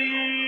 mim.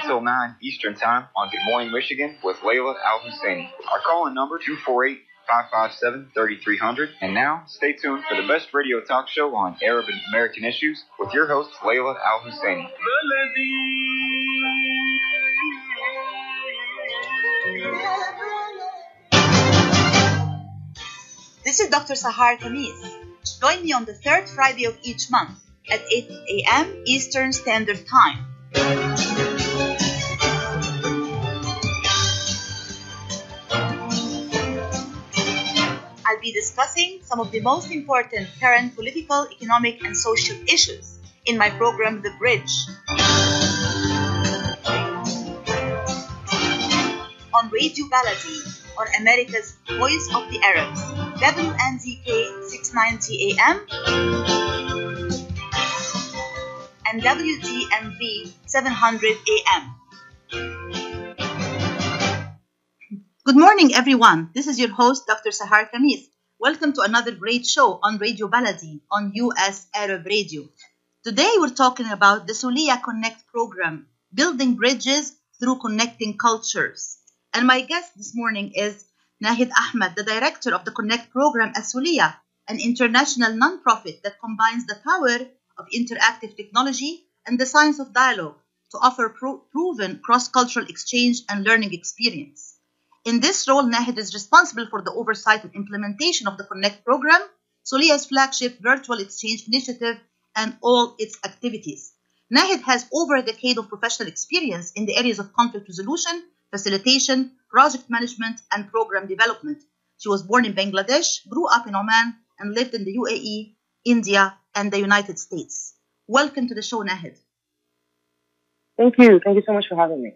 until 9 Eastern Time on Good Morning Michigan with Layla Al Husseini. Our call in number 248 557 3300. And now, stay tuned for the best radio talk show on Arab and American issues with your host, Layla Al Husseini. This is Dr. Sahar Khamis. Join me on the third Friday of each month at 8 a.m. Eastern Standard Time. Discussing some of the most important current political, economic, and social issues in my program, The Bridge. On Radio Baladi, on America's Voice of the Arabs, WNZK 690 AM and WTMV 700 AM. Good morning, everyone. This is your host, Dr. Sahar Khamis. Welcome to another great show on Radio Baladi on US Arab Radio. Today, we're talking about the Soliya Connect program, building bridges through connecting cultures. And my guest this morning is Nahid Ahmed, the director of the Connect program at Soliya, an international nonprofit that combines the power of interactive technology and the science of dialogue to offer pro- proven cross cultural exchange and learning experience. In this role, Nahid is responsible for the oversight and implementation of the Connect program, Soliya's flagship virtual exchange initiative, and all its activities. Nahid has over a decade of professional experience in the areas of conflict resolution, facilitation, project management, and program development. She was born in Bangladesh, grew up in Oman, and lived in the UAE, India, and the United States. Welcome to the show, Nahid. Thank you. Thank you so much for having me.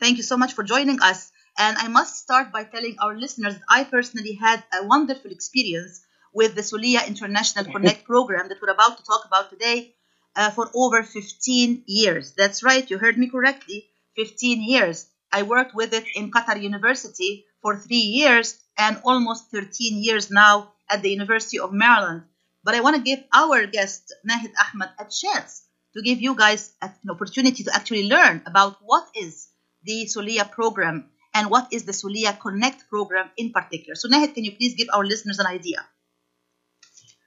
Thank you so much for joining us. And I must start by telling our listeners that I personally had a wonderful experience with the Soliya International Connect program that we're about to talk about today uh, for over 15 years. That's right, you heard me correctly 15 years. I worked with it in Qatar University for three years and almost 13 years now at the University of Maryland. But I want to give our guest, Nahid Ahmed, a chance to give you guys an opportunity to actually learn about what is the Soliya program and what is the Soliya Connect program in particular. So, Nahid, can you please give our listeners an idea?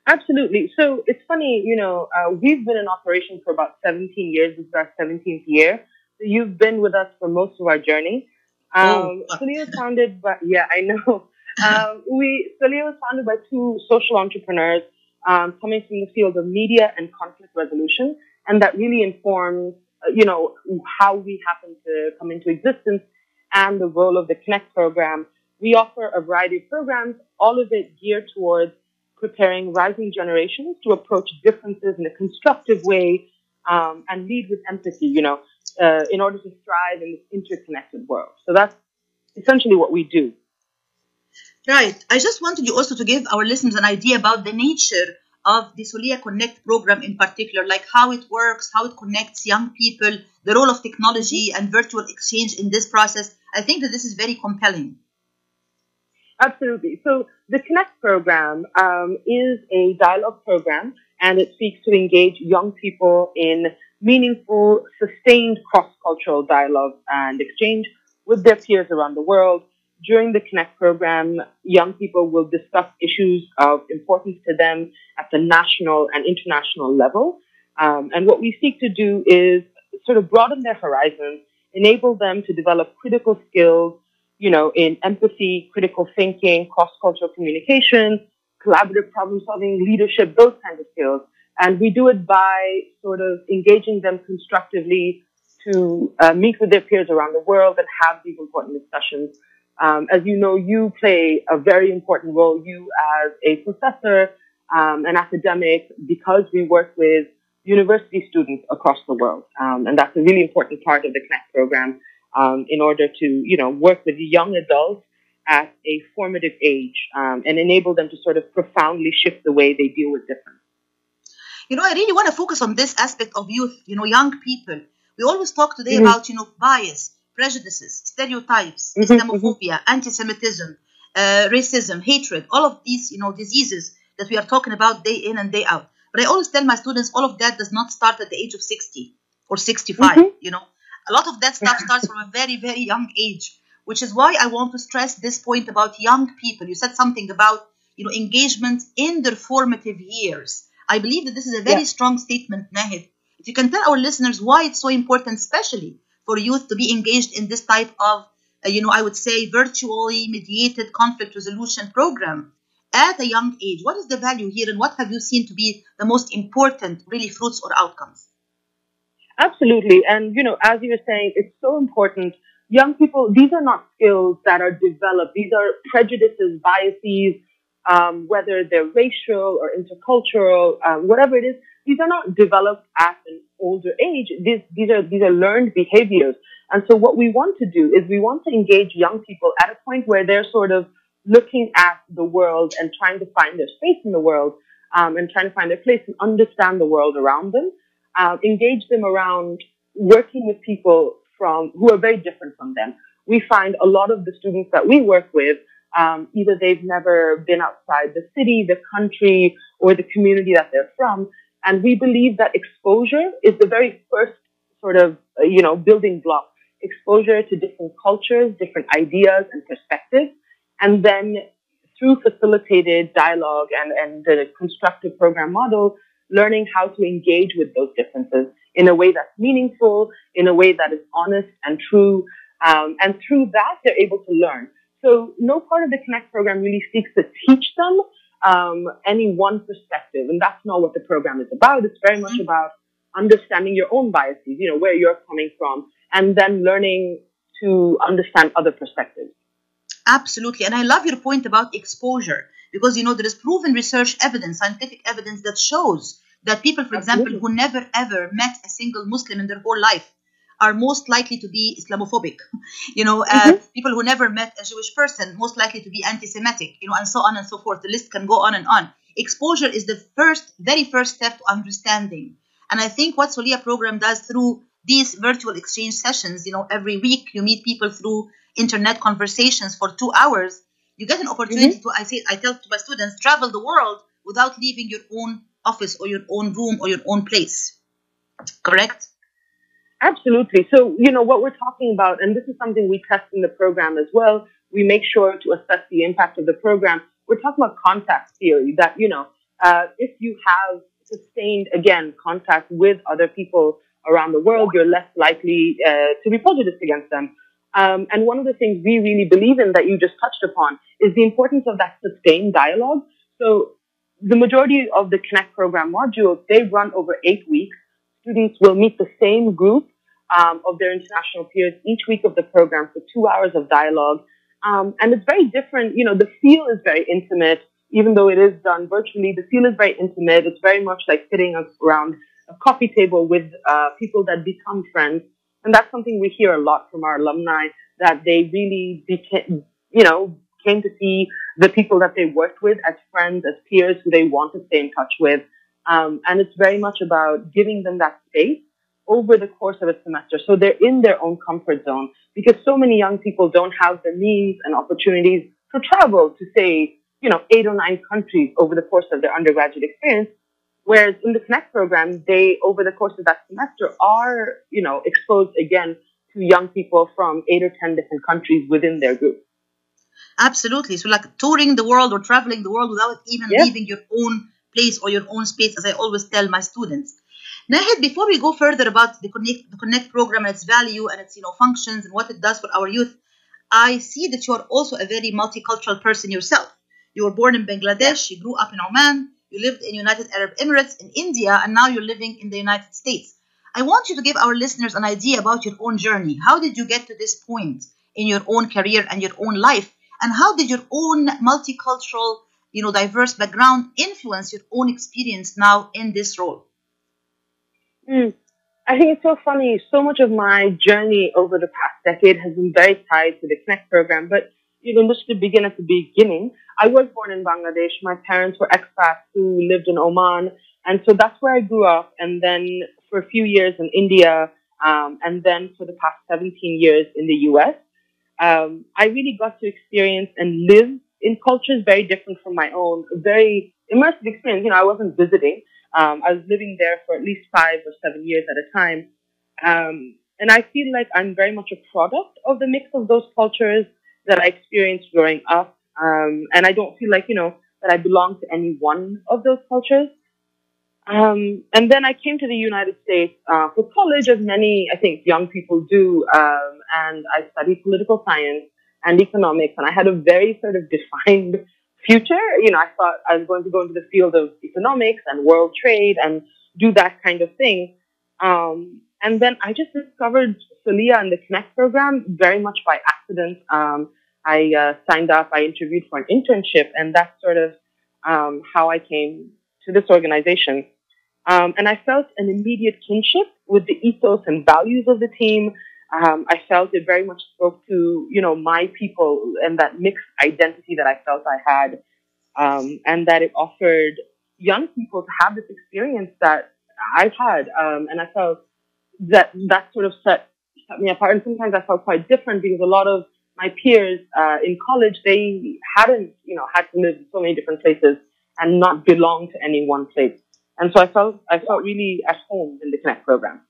Absolutely. So it's funny, you know, uh, we've been in operation for about 17 years. This is our 17th year. So you've been with us for most of our journey. Um, Oh. Soliya was founded by, yeah, I know. Um, we, Soliya was founded by two social entrepreneurs um, coming from the field of media and conflict resolution. And that really informs, uh, you know, how we happen to come into existence and the role of the Connect program. We offer a variety of programs, all of it geared towards preparing rising generations to approach differences in a constructive way um, and lead with empathy, you know, uh, in order to thrive in this interconnected world. So that's essentially what we do. Right. I just wanted you also to give our listeners an idea about the nature of the Soliya Connect program in particular, like how it works, how it connects young people, the role of technology and virtual exchange in this process. I think that this is very compelling. Absolutely. So the Connect program um, is a dialogue program, and it seeks to engage young people in meaningful, sustained cross-cultural dialogue and exchange with their peers around the world. During the Connect program, young people will discuss issues of importance to them at the national and international level. Um, and what we seek to do is sort of broaden their horizons, enable them to develop critical skills you know, in empathy, critical thinking, cross-cultural communication, collaborative problem solving, leadership, those kinds of skills. And we do it by sort of engaging them constructively to uh, meet with their peers around the world and have these important discussions. Um, as you know, you play a very important role. You as a professor, um, an academic, because we work with university students across the world, um, and that's a really important part of the Connect program. Um, in order to, you know, work with young adults at a formative age um, and enable them to sort of profoundly shift the way they deal with difference. You know, I really want to focus on this aspect of youth, you know, young people. We always talk today mm-hmm. about, you know, bias, prejudices, stereotypes, mm-hmm, Islamophobia, mm-hmm. anti-Semitism, uh, racism, hatred, all of these, you know, diseases that we are talking about day in and day out. But I always tell my students all of that does not start at the age of 60 or 65, mm-hmm. you know. A lot of that stuff starts from a very, very young age which is why I want to stress this point about young people. You said something about you know engagement in their formative years. I believe that this is a very yeah. strong statement, Nahid. If you can tell our listeners why it's so important, especially for youth to be engaged in this type of, uh, you know, I would say virtually mediated conflict resolution program at a young age. What is the value here, and what have you seen to be the most important, really, fruits or outcomes? Absolutely, and you know, as you were saying, it's so important young people, these are not skills that are developed. These are prejudices, biases, um, whether they're racial or intercultural, um, whatever it is. These are not developed at an older age. These, these are these are learned behaviors. And so, what we want to do is we want to engage young people at a point where they're sort of looking at the world and trying to find their space in the world, um, and trying to find their place and understand the world around them. Uh, engage them around working with people from who are very different from them. We find a lot of the students that we work with, um, either they've never been outside the city, the country, or the community that they're from, and we believe that exposure is the very first sort of uh, you know building block. Exposure to different cultures, different ideas and perspectives, and then through facilitated dialogue and, and the constructive program model, learning how to engage with those differences in a way that's meaningful, in a way that is honest and true. Um, and through that, they're able to learn. So no part of the Connect program really seeks to teach them um, any one perspective. And that's not what the program is about. It's very much about understanding your own biases, you know, where you're coming from, and then learning to understand other perspectives. Absolutely. And I love your point about exposure because, you know, there is proven research evidence, scientific evidence that shows that people, for Absolutely. example, who never ever met a single Muslim in their whole life are most likely to be Islamophobic. You know, uh, mm-hmm. people who never met a Jewish person most likely to be anti-Semitic. You know, and so on and so forth. The list can go on and on. Exposure is the first, very first step to understanding. And I think what Soliya program does through these virtual exchange sessions, you know, every week you meet people through internet conversations for two hours. You get an opportunity mm-hmm. to, I say, I tell to my students, travel the world without leaving your own office or your own room or your own place. Correct? Absolutely. So, you know, what we're talking about, and this is something we test in the program as well, we make sure to assess the impact of the program. We're talking about contact theory that, you know, uh, if you have sustained, again, contact with other people around the world, you're less likely uh, to be prejudiced against them. Um, and one of the things we really believe in that you just touched upon is the importance of that sustained dialogue. So the majority of the Connect program modules, they run over eight weeks. Students will meet the same group um, of their international peers each week of the program for two hours of dialogue. Um, and it's very different. You know, the feel is very intimate, even though it is done virtually. The feel is very intimate. It's very much like sitting around a coffee table with uh, people that become friends. And that's something we hear a lot from our alumni that they really became, you know, came to see the people that they worked with as friends, as peers who they want to stay in touch with. Um, and it's very much about giving them that space over the course of a semester. So they're in their own comfort zone because so many young people don't have the means and opportunities to travel to say, you know, eight or nine countries over the course of their undergraduate experience. Whereas in the Connect program, they, over the course of that semester, are, you know, exposed again to young people from eight or 10 different countries within their group. Absolutely. So like touring the world or traveling the world without even yeah. leaving your own place or your own space, as I always tell my students. Nahid, before we go further about the Connect, the Connect program and its value and its you know functions and what it does for our youth, I see that you are also a very multicultural person yourself. You were born in Bangladesh, you grew up in Oman, you lived in United Arab Emirates, in India, and now you're living in the United States. I want you to give our listeners an idea about your own journey. How did you get to this point in your own career and your own life? And how did your own multicultural, you know, diverse background influence your own experience now in this role? Mm. I think it's so funny. So much of my journey over the past decade has been very tied to the Connect program. But you know, just to begin at the beginning, I was born in Bangladesh. My parents were expats who lived in Oman, and so that's where I grew up. And then for a few years in India, um, and then for the past 17 years in the U.S. Um, I really got to experience and live in cultures very different from my own, a very immersive experience. You know, I wasn't visiting. Um, I was living there for at least five or seven years at a time. Um, and I feel like I'm very much a product of the mix of those cultures that I experienced growing up. Um, and I don't feel like, you know, that I belong to any one of those cultures. Um, and then I came to the United States uh, for college, as many, I think, young people do. Um, and I studied political science and economics. And I had a very sort of defined future. You know, I thought I was going to go into the field of economics and world trade and do that kind of thing. Um, and then I just discovered Soliya and the Connect program very much by accident. Um, I uh, signed up, I interviewed for an internship, and that's sort of um, how I came to this organization. Um, and I felt an immediate kinship with the ethos and values of the team. Um, I felt it very much spoke to, you know, my people and that mixed identity that I felt I had, um, and that it offered young people to have this experience that I've had. Um, and I felt that that sort of set, set me apart. And sometimes I felt quite different because a lot of my peers uh, in college, they hadn't, you know, had to live in so many different places and not belong to any one place. And so I felt I felt really at home in the Connect program.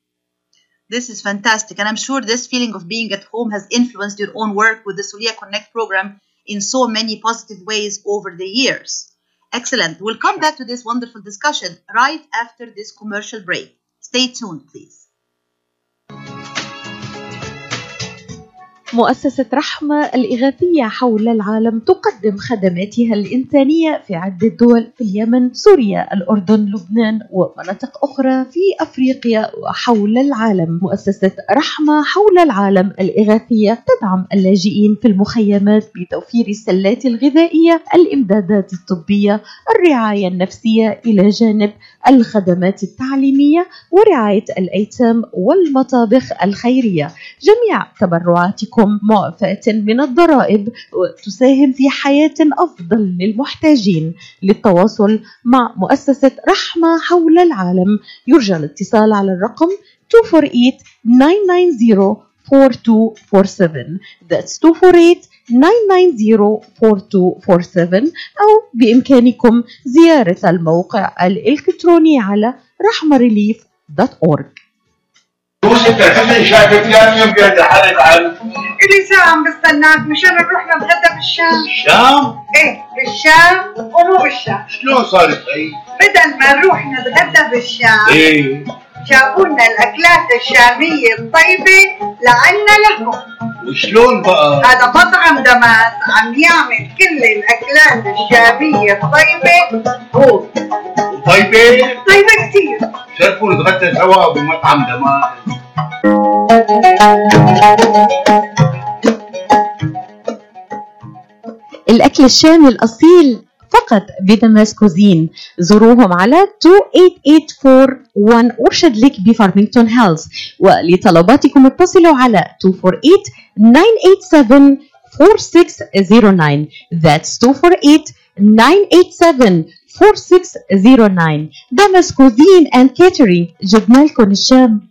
This is fantastic. And I'm sure this feeling of being at home has influenced your own work with the Soliya Connect program in so many positive ways over the years. Excellent. We'll come back to this wonderful discussion right after this commercial break. Stay tuned, please. مؤسسة رحمة الإغاثية حول العالم تقدم خدماتها الإنسانية في عدة دول في اليمن، سوريا، الأردن، لبنان ومناطق أخرى في أفريقيا وحول العالم. مؤسسة رحمة حول العالم الإغاثية تدعم اللاجئين في المخيمات بتوفير السلات الغذائية، الإمدادات الطبية، الرعاية النفسية إلى جانب الخدمات التعليمية ورعاية الأيتام والمطابخ الخيرية. جميع تبرعاتكم معفاة من الضرائب وتساهم في حياة أفضل للمحتاجين للتواصل مع مؤسسة رحمة حول العالم. يرجى الاتصال على الرقم 248 990 4247 That's 248 990 4247 أو بإمكانكم زيارة الموقع الإلكتروني على رحمريليف.org يوسف الحسن شايفك ثاني يوم قاعد حالك عن إلي ساعة عم بستناك. مشان نروح نتغدى بالشام. الشام إيه بالشام ومو بالشام. شلون صارت هي؟ بدل ما نروح نتغدى بالشام إيه. جابوا لنا الأكلات الشامية الطيبة لعنا لكم وشلون بقى؟ هذا مطعم دماس عم يعمل كل الأكلات الشامية الطيبة. هو. وطيبة طيبة كتير. شرفوا نتغدى سوا بمطعم دمار الأكل الشامي الأصيل فقط بدمس كوزين. زوروهم على 28841 أرشد لك بفارمينغتون هيلز ولطلباتكم اتصلوا على 248 987 4609 That's 248 987 4609 دمس كوزين and catering جبنا لكم الشام.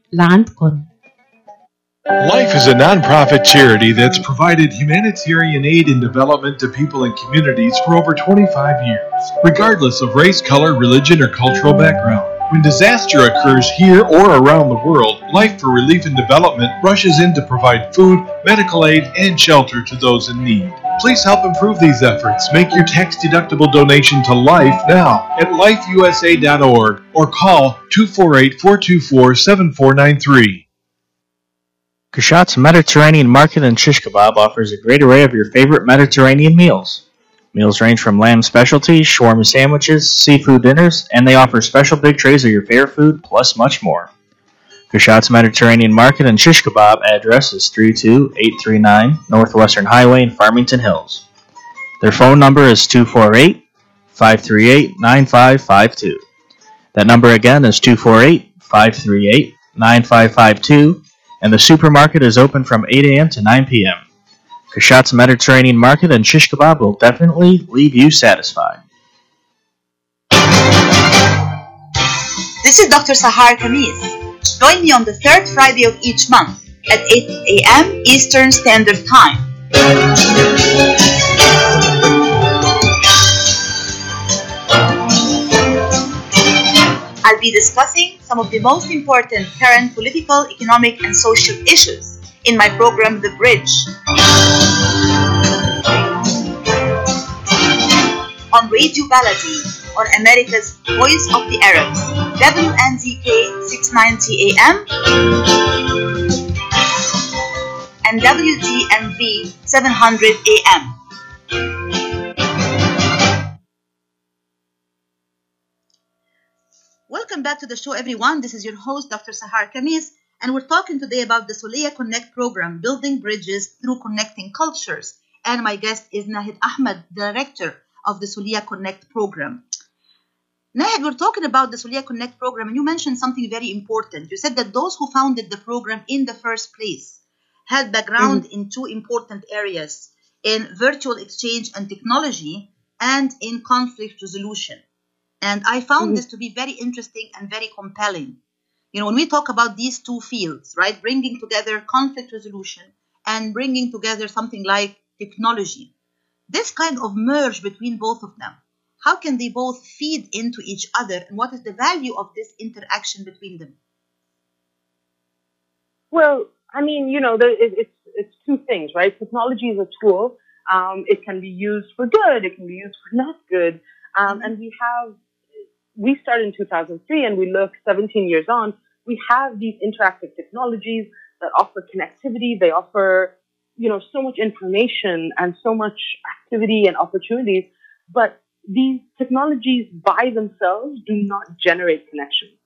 Life is a nonprofit charity that's provided humanitarian aid and development to people and communities for over 25 years, regardless of race, color, religion, or cultural background. When disaster occurs here or around the world, Life for Relief and Development rushes in to provide food, medical aid, and shelter to those in need. Please help improve these efforts. Make your tax deductible donation to Life now at lifeusa.org or call 248 424 7493. Kashat's Mediterranean Market and Shish Kebab offers a great array of your favorite Mediterranean meals. Meals range from lamb specialties, shawarma sandwiches, seafood dinners, and they offer special big trays of your favorite food, plus much more. Kashat's Mediterranean Market and Shish Kebab address is 32839 Northwestern Highway in Farmington Hills. Their phone number is 248 538 9552. That number again is 248 538 9552, and the supermarket is open from 8 a.m. to 9 p.m. Kashat's Mediterranean Market and Shish Kebab will definitely leave you satisfied. This is Dr. Sahar Khamis. Join me on the third Friday of each month at 8 a.m. Eastern Standard Time. I'll be discussing some of the most important current political, economic, and social issues in my program, The Bridge. On Radio Baladi, on America's Voice of the Arabs, WNZK 690 AM and WDMV 700 AM. Welcome back to the show, everyone. This is your host, Dr. Sahar Khamis, and we're talking today about the Soliya Connect program, Building Bridges Through Connecting Cultures. And my guest is Nahid Ahmed, Director of the Soliya Connect program. Nahid, we're talking about the Soliya Connect program, and you mentioned something very important. You said that those who founded the program in the first place had background mm. in two important areas in virtual exchange and technology and in conflict resolution. And I found mm-hmm. this to be very interesting and very compelling. You know, when we talk about these two fields, right, bringing together conflict resolution and bringing together something like technology, this kind of merge between both of them, how can they both feed into each other and what is the value of this interaction between them? Well, I mean, you know, there, it, it's it's two things, right? Technology is a tool. Um, it can be used for good. It can be used for not good. Um, and we have, we started in 2003, and we look 17 years on. We have these interactive technologies that offer connectivity. They offer, you know, so much information and so much activity and opportunities. But these technologies by themselves do not generate connections.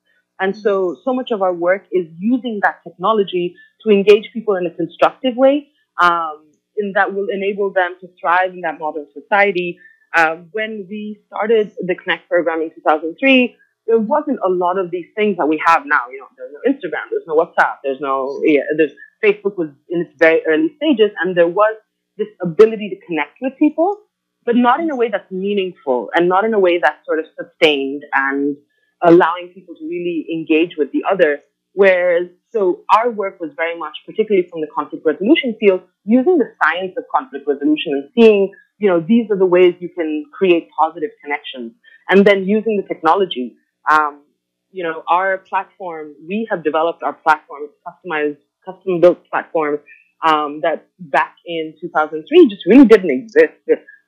And so, so much of our work is using that technology to engage people in a constructive way, um, in that will enable them to thrive in that modern society. Um, when we started the Connect program in 2003, there wasn't a lot of these things that we have now. You know, there's no Instagram, there's no WhatsApp, there's no, yeah, there's Facebook was in its very early stages, and there was this ability to connect with people, but not in a way that's meaningful and not in a way that's sort of sustained and allowing people to really engage with the other. Whereas, so our work was very much, particularly from the conflict resolution field, using the science of conflict resolution and seeing, you know, these are the ways you can create positive connections. And then using the technology. Um, you know, our platform, we have developed our platform, customized, custom built platform, um, that back in 2003 just really didn't exist.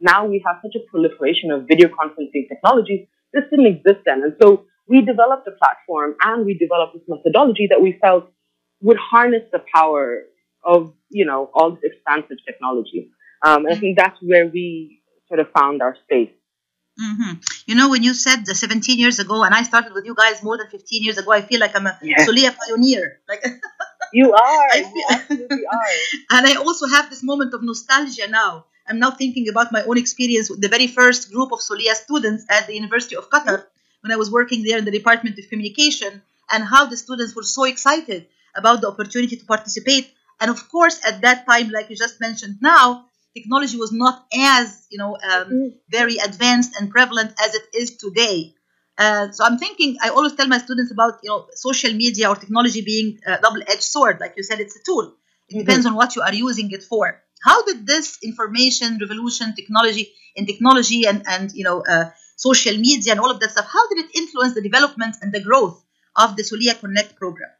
Now we have such a proliferation of video conferencing technologies. This didn't exist then. And so we developed a platform and we developed this methodology that we felt would harness the power of, you know, all this expansive technology. Um, and I think that's where we sort of found our space. Mm-hmm. You know, when you said the 17 years ago, and I started with you guys more than 15 years ago, I feel like I'm a Yeah. Soliya pioneer. Like You are. I you absolutely are. and I also have this moment of nostalgia now. I'm now thinking about my own experience with the very first group of Soliya students at the University of Qatar when I was working there in the Department of Communication, and how the students were so excited about the opportunity to participate. And of course, at that time, like you just mentioned now, technology was not as you know um, very advanced and prevalent as it is today. Uh, so I'm thinking, I always tell my students about you know social media or technology being a double-edged sword. Like you said, it's a tool. It depends on what you are using it for. How did this information revolution, technology, and technology, and and you know uh, social media and all of that stuff, how did it influence the development and the growth of the Soliya Connect program?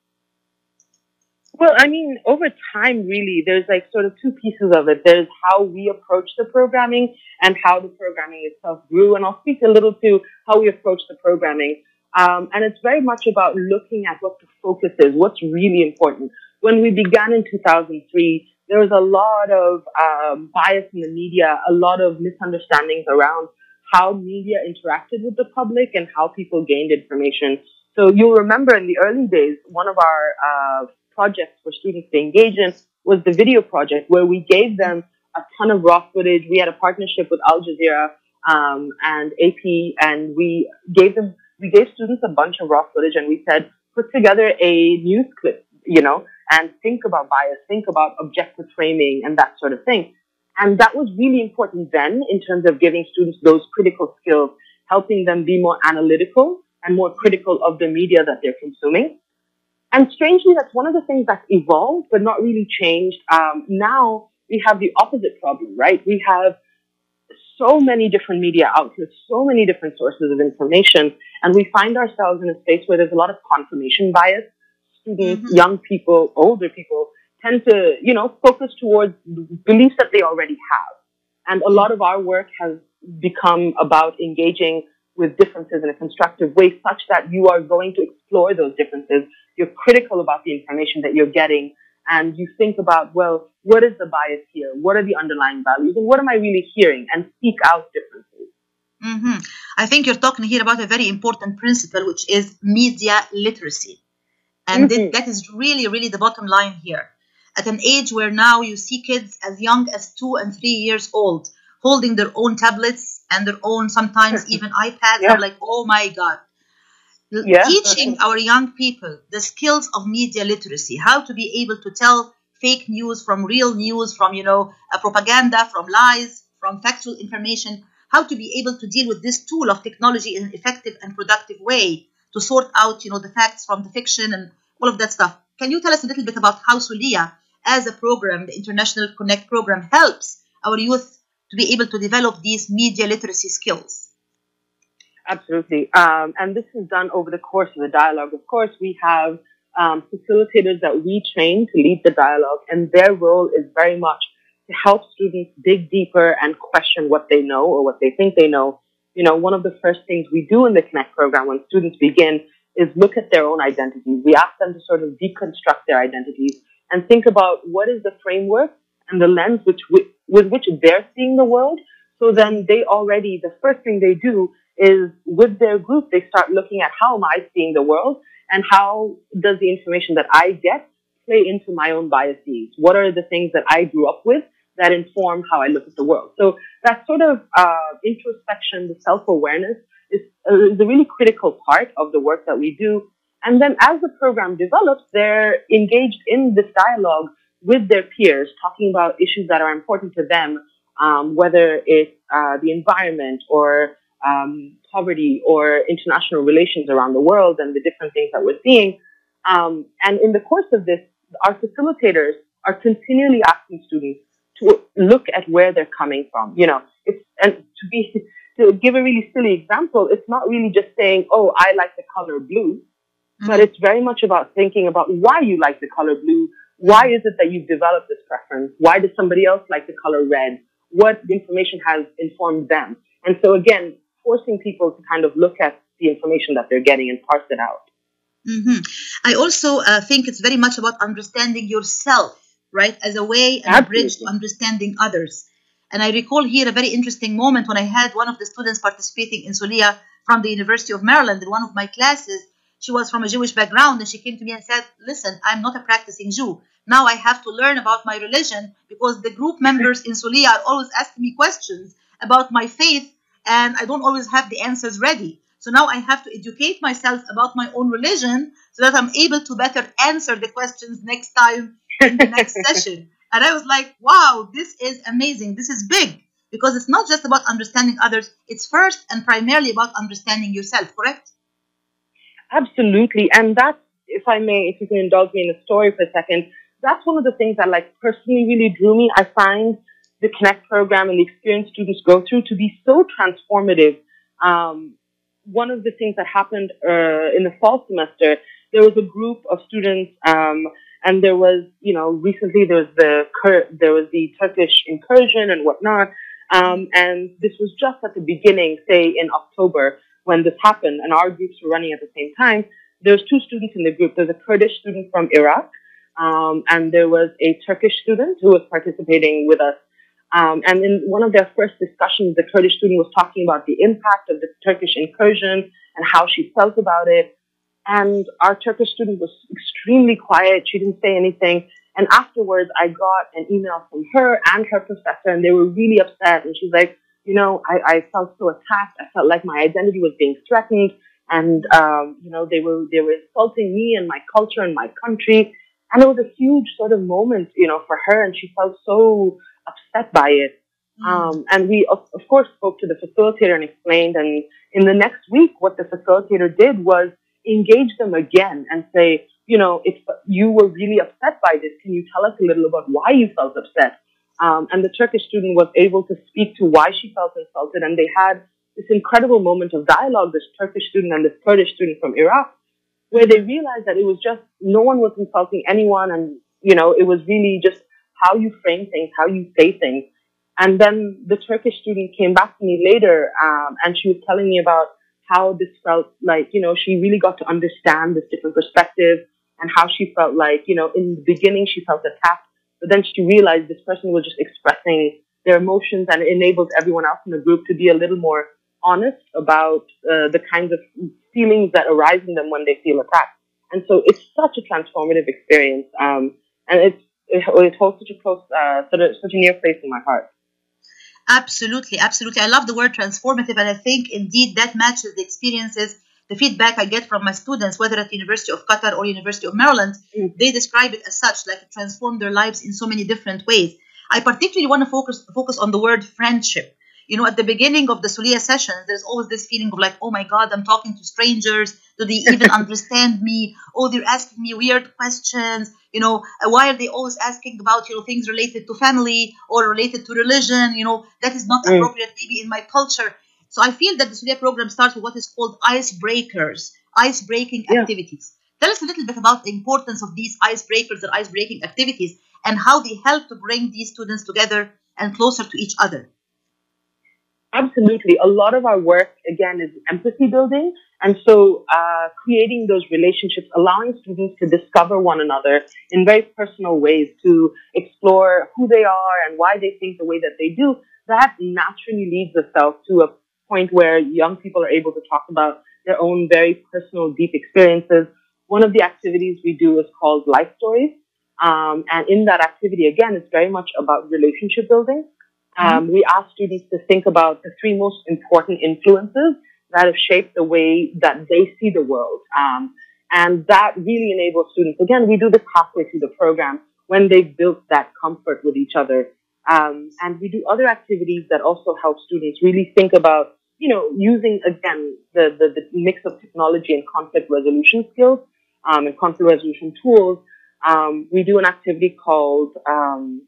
Well, I mean, over time, really, there's like sort of two pieces of it. There's how we approach the programming and how the programming itself grew. And I'll speak a little to how we approach the programming. Um, and it's very much about looking at what the focus is, what's really important. When we began in 2003, there was a lot of um, bias in the media, a lot of misunderstandings around how media interacted with the public and how people gained information. So you'll remember in the early days, one of our uh, projects for students to engage in was the video project where we gave them a ton of raw footage. We had a partnership with Al Jazeera um, and AP, and we gave them we gave students a bunch of raw footage, and we said put together a news clip, you know, and think about bias, think about objective framing, and that sort of thing. And that was really important then in terms of giving students those critical skills, helping them be more analytical and more critical of the media that they're consuming. And strangely, that's one of the things that's evolved, but not really changed. Um, now we have the opposite problem, right? We have so many different media outlets, so many different sources of information, and we find ourselves in a space where there's a lot of confirmation bias. Students, mm-hmm. young people, older people tend to, you know, focus towards beliefs that they already have. And a lot of our work has become about engaging with differences in a constructive way such that you are going to explore those differences. You're critical about the information that you're getting and you think about, well, what is the bias here? What are the underlying values? And what am I really hearing? And seek out differences. Mm-hmm. I think you're talking here about a very important principle, which is media literacy. And mm-hmm. that is really, really the bottom line here. At an age where now you see kids as young as two and three years old holding their own tablets and their own, sometimes even iPads, yeah. are like, oh my God yeah. teaching our young people the skills of media literacy, how to be able to tell fake news from real news, from you know propaganda, from lies, from factual information, how to be able to deal with this tool of technology in an effective and productive way to sort out you know the facts from the fiction and all of that stuff. Can you tell us a little bit about how Soliya, as a program, the International Connect program, helps our youth to be able to develop these media literacy skills? Absolutely. Um, and this is done over the course of the dialogue. Of course, we have um, facilitators that we train to lead the dialogue, and their role is very much to help students dig deeper and question what they know or what they think they know. You know, one of the first things we do in the Connect program when students begin is look at their own identities. We ask them to sort of deconstruct their identities and think about what is the framework and the lens which, with which they're seeing the world. So then they already, the first thing they do is with their group, they start looking at how am I seeing the world and how does the information that I get play into my own biases? What are the things that I grew up with that inform how I look at the world? So that sort of uh, introspection, the self-awareness is, uh, is a really critical part of the work that we do. And then as the program develops, they're engaged in this dialogue with their peers, talking about issues that are important to them, um, whether it's uh, the environment or um, poverty or international relations around the world and the different things that we're seeing. Um, and in the course of this, our facilitators are continually asking students to look at where they're coming from. You know, it's and to be to give a really silly example, it's not really just saying, "Oh, I like the color blue," mm-hmm. but it's very much about thinking about why you like the color blue. Why is it that you've developed this preference? Why does somebody else like the color red? What information has informed them? And so again, forcing people to kind of look at the information that they're getting and parse it out. Mm-hmm. I also uh, think it's very much about understanding yourself, right, as a way and Absolutely. a bridge to understanding others. And I recall here a very interesting moment when I had one of the students participating in Soliya from the University of Maryland in one of my classes. She was from a Jewish background and she came to me and said, Listen, I'm not a practicing Jew. Now I have to learn about my religion because the group members in Soliya are always asking me questions about my faith and I don't always have the answers ready. So now I have to educate myself about my own religion so that I'm able to better answer the questions next time in the next session. And I was like, wow, this is amazing. This is big because it's not just about understanding others, it's first and primarily about understanding yourself, correct? Absolutely. And that's, if I may, if you can indulge me in a story for a second, that's one of the things that like personally really drew me. I find the Connect program and the experience students go through to be so transformative. Um, one of the things that happened uh, in the fall semester, there was a group of students, um, and there was, you know, recently there was the there was the Turkish incursion and whatnot, um, and this was just at the beginning, say in October when this happened, and our groups were running at the same time. There was two students in the group. There's a Kurdish student from Iraq, um, and there was a Turkish student who was participating with us um, and in one of their first discussions, the Kurdish student was talking about the impact of the Turkish incursion and how she felt about it. And our Turkish student was extremely quiet. She didn't say anything. And afterwards, I got an email from her and her professor, and they were really upset. And she's like, you know, I, I felt so attacked. I felt like my identity was being threatened, and um, you know, they were they were insulting me and my culture and my country. And it was a huge sort of moment, you know, for her, and she felt so upset by it. Mm. Um, and we, of, of course, spoke to the facilitator and explained. And in the next week, what the facilitator did was engage them again and say, you know, if you were really upset by this, can you tell us a little about why you felt upset? Um, and the Turkish student was able to speak to why she felt insulted, and they had this incredible moment of dialogue, this Turkish student and this Kurdish student from Iraq, where they realized that it was just no one was insulting anyone, and you know, it was really just how you frame things, how you say things. And then the Turkish student came back to me later, um, and she was telling me about how this felt like, you know, she really got to understand this different perspective and how she felt like, you know, in the beginning she felt attacked, but then she realized this person was just expressing their emotions and it enables everyone else in the group to be a little more honest about uh, the kinds of feelings that arise in them when they feel attacked. And so it's such a transformative experience. Um, and it's, it, it holds such a close, uh, such a, such a near place in my heart. Absolutely, absolutely. I love the word transformative, and I think indeed that matches the experiences, the feedback I get from my students, whether at the University of Qatar or University of Maryland. Mm. They describe it as such, like it transformed their lives in so many different ways. I particularly want to focus focus on the word friendship you know, at the beginning of the Soliya sessions, there's always this feeling of like, oh my God, I'm talking to strangers. Do they even understand me? Oh, they're asking me weird questions. You know, why are they always asking about, you know, things related to family or related to religion? You know, that is not mm. appropriate maybe in my culture. So I feel that the Soliya program starts with what is called icebreakers, ice breaking yeah. activities. Tell us a little bit about the importance of these icebreakers or ice breaking activities and how they help to bring these students together and closer to each other. Absolutely. A lot of our work, again, is empathy building. And so, uh, creating those relationships, allowing students to discover one another in very personal ways, to explore who they are and why they think the way that they do, that naturally leads itself to a point where young people are able to talk about their own very personal, deep experiences. One of the activities we do is called Life Stories. Um, and in that activity, again, it's very much about relationship building. Mm-hmm. Um, we ask students to think about the three most important influences that have shaped the way that they see the world. Um, and that really enables students, again, we do this halfway through the program when they've built that comfort with each other. Um, and we do other activities that also help students really think about, you know, using, again, the, the, the mix of technology and conflict resolution skills um, and conflict resolution tools. Um, we do an activity called um,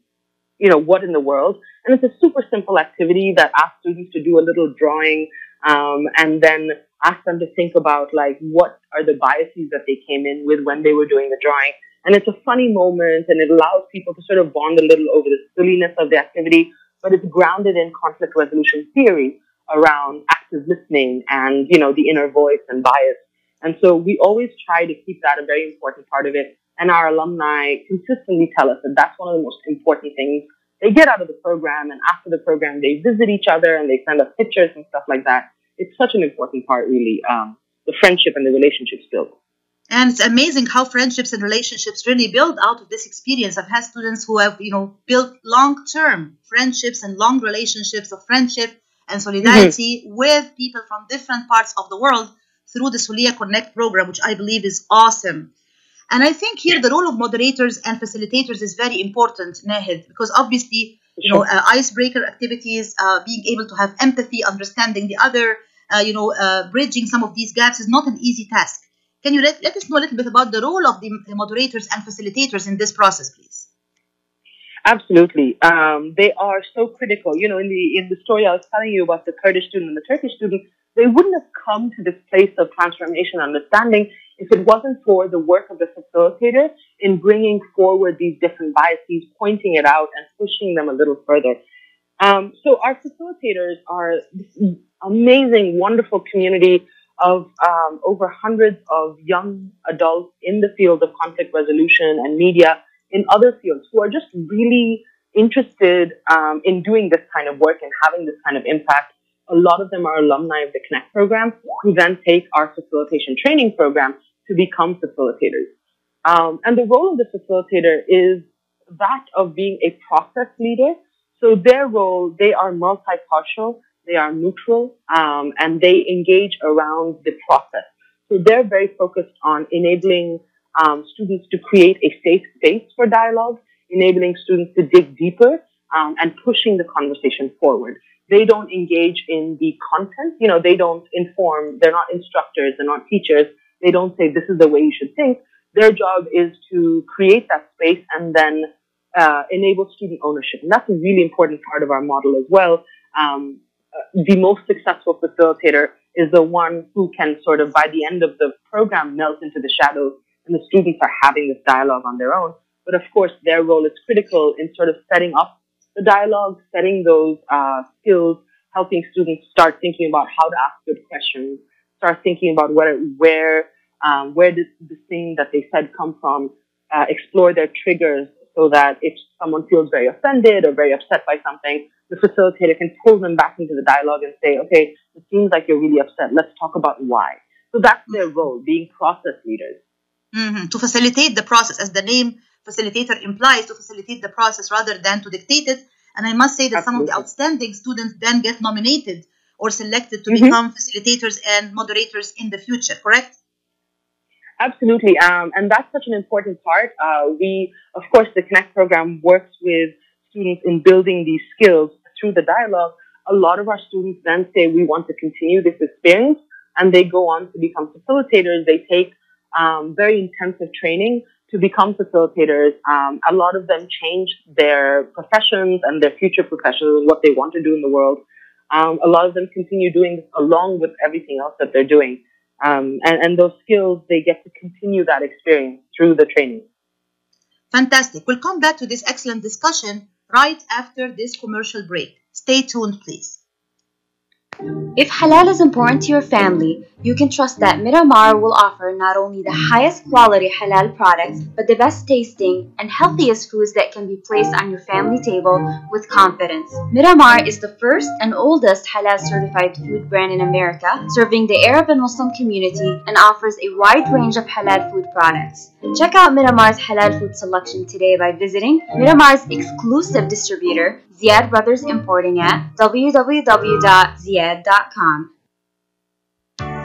you know, what in the world. And it's a super simple activity that asks students to do a little drawing um, and then ask them to think about like what are the biases that they came in with when they were doing the drawing. And it's a funny moment and it allows people to sort of bond a little over the silliness of the activity, but it's grounded in conflict resolution theory around active listening and, you know, the inner voice and bias. And so we always try to keep that a very important part of it. And our alumni consistently tell us that that's one of the most important things they get out of the program. And after the program, they visit each other and they send us pictures and stuff like that. It's such an important part, really, um, the friendship and the relationships built. And it's amazing how friendships and relationships really build out of this experience. I've had students who have, you know, built long-term friendships and long relationships of friendship and solidarity mm-hmm. with people from different parts of the world through the Soliya Connect program, which I believe is awesome. And I think here the role of moderators and facilitators is very important, Nahid, because obviously, you know, uh, icebreaker activities, uh, being able to have empathy, understanding the other, uh, you know, uh, bridging some of these gaps is not an easy task. Can you let, let us know a little bit about the role of the, the moderators and facilitators in this process, please? Absolutely, um, they are so critical. You know, in the in the story I was telling you about the Kurdish student and the Turkish student, they wouldn't have come to this place of transformation, understanding if it wasn't for the work of the facilitator in bringing forward these different biases, pointing it out, and pushing them a little further. Um, so our facilitators are this amazing, wonderful community of um, over hundreds of young adults in the field of conflict resolution and media in other fields who are just really interested um, in doing this kind of work and having this kind of impact. A lot of them are alumni of the Connect program who then take our facilitation training program to become facilitators. Um, and the role of the facilitator is that of being a process leader. So their role, they are multipartial, they are neutral, um, and they engage around the process. So they're very focused on enabling um, students to create a safe space for dialogue, enabling students to dig deeper, um, and pushing the conversation forward. They don't engage in the content. You know, they don't inform. They're not instructors. They're not teachers. They don't say this is the way you should think. Their job is to create that space and then uh, enable student ownership. And that's a really important part of our model as well. Um, uh, the most successful facilitator is the one who can sort of, by the end of the program, melt into the shadows and the students are having this dialogue on their own. But of course, their role is critical in sort of setting up the dialogue, setting those uh, skills, helping students start thinking about how to ask good questions, start thinking about where, where, um, where did the thing that they said come from, uh, explore their triggers so that if someone feels very offended or very upset by something, the facilitator can pull them back into the dialogue and say, okay, it seems like you're really upset. Let's talk about why. So that's their role, being process leaders. hmm To facilitate the process, as the name facilitator implies, to facilitate the process rather than to dictate it. And I must say that some of the outstanding students then get nominated or selected to Mhm. become facilitators and moderators in the future, correct? Absolutely. Um, and that's such an important part. Uh, we, of course, the Connect program works with students in building these skills through the dialogue. A lot of our students then say, we want to continue this experience and they go on to become facilitators. They take um, very intensive training to become facilitators. Um, a lot of them change their professions and their future professions and what they want to do in the world. Um, a lot of them continue doing this along with everything else that they're doing. Um, and, and those skills, they get to continue that experience through the training. Fantastic. We'll come back to this excellent discussion right after this commercial break. Stay tuned, please. If halal is important to your family, you can trust that Miramar will offer not only the highest quality halal products, but the best tasting and healthiest foods that can be placed on your family table with confidence. Miramar is the first and oldest halal certified food brand in America, serving the Arab and Muslim community and offers a wide range of halal food products. Check out Miramar's halal food selection today by visiting Miramar's exclusive distributor, Ziyad Brothers Importing at www.ziyad.com.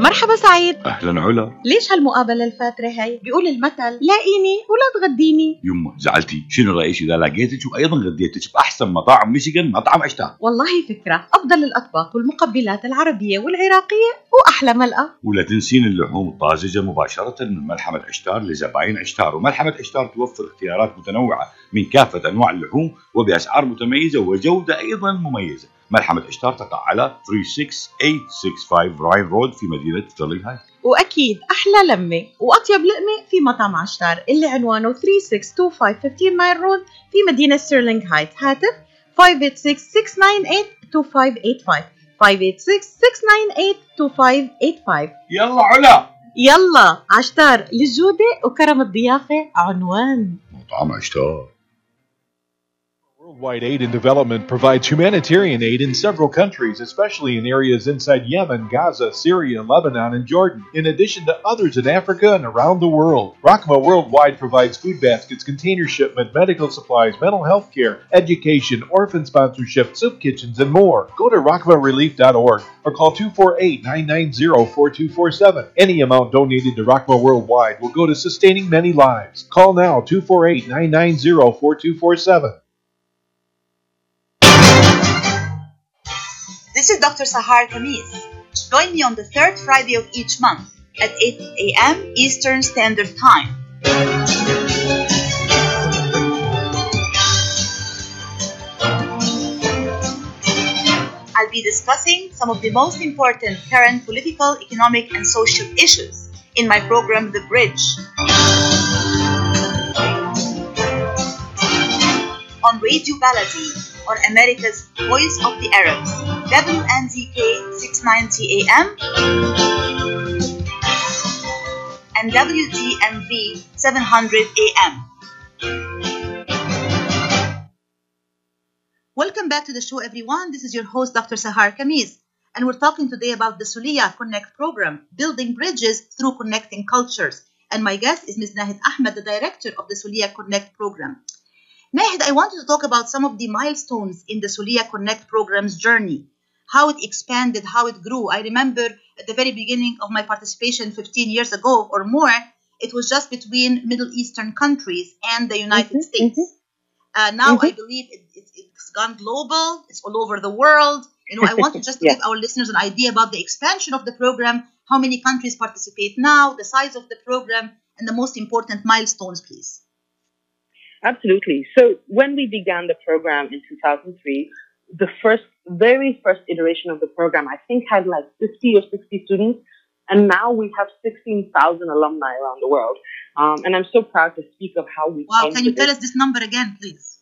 مرحبا سعيد. أهلا علا. ليش هالمقابلة الفاترة هي؟ بيقول المثل لاقيني ولا تغديني. يمه زعلتي. شنو رأيك إذا لقيتك وأيضا غديتك بأحسن مطاعم ميشيغان مطعم عشتار والله فكرة. أفضل الأطباق والمقبلات العربية والعراقية وأحلى ملقا ولا تنسين اللحوم الطازجة مباشرة من ملحمة عشتار لزباين عشتار. وملحمة عشتار توفر اختيارات متنوعة من كافة أنواع اللحوم وبأسعار متميزة وجودة أيضا مميزة. ملحمة عشتار تقع على 36865 راين رود في مدينة ستيرلينغ هايت وأكيد أحلى لمة وأطيب لقمة في مطعم عشتار اللي عنوانه 3625 15 مايل رود في مدينة ستيرلينغ هايت. هاتف 586-698-2585 586-698-2585 يلا علا يلا عشتار للجودة وكرم الضيافة عنوان مطعم عشتار Worldwide Aid and Development provides humanitarian aid in several countries, especially in areas inside Yemen, Gaza, Syria, Lebanon, and Jordan, in addition to others in Africa and around the world. Rahma Worldwide provides food baskets, container shipment, medical supplies, mental health care, education, orphan sponsorship, soup kitchens, and more. Go to rahmarelief.org or call 248 990 4247. Any amount donated to Rahma Worldwide will go to sustaining many lives. Call now 248 990 4247. This is Dr. Sahar Khamis. Join me on the third Friday of each month at 8 a.m. Eastern Standard Time. I'll be discussing some of the most important current political, economic, and social issues in my program, The Bridge. On Radio Baladi, on America's Voice of the Arabs, WNZK 690 AM and WDMV 700 AM. Welcome back to the show, everyone. This is your host, Dr. Sahar Khamis, and we're talking today about the Soliya Connect program, building bridges through connecting cultures. And my guest is Ms. Nahid Ahmed, the director of the Soliya Connect program. Nahid, I wanted to talk about some of the milestones in the Soliya Connect program's journey, how it expanded, how it grew. I remember at the very beginning of my participation 15 years ago or more, it was just between Middle Eastern countries and the United mm-hmm, States. Mm-hmm. Uh, now I mm-hmm. believe it, it, it's gone global, it's all over the world. You know, I just to Yeah. give our listeners an idea about the expansion of the program, how many countries participate now, the size of the program, and the most important milestones, please. Absolutely. So when we began the program in 2003, the first, very first iteration of the program, I think had like 50 or 60 students. And now we have 16,000 alumni around the world. Um, and I'm so proud to speak of how we Wow, can you tell this. us this number again, please?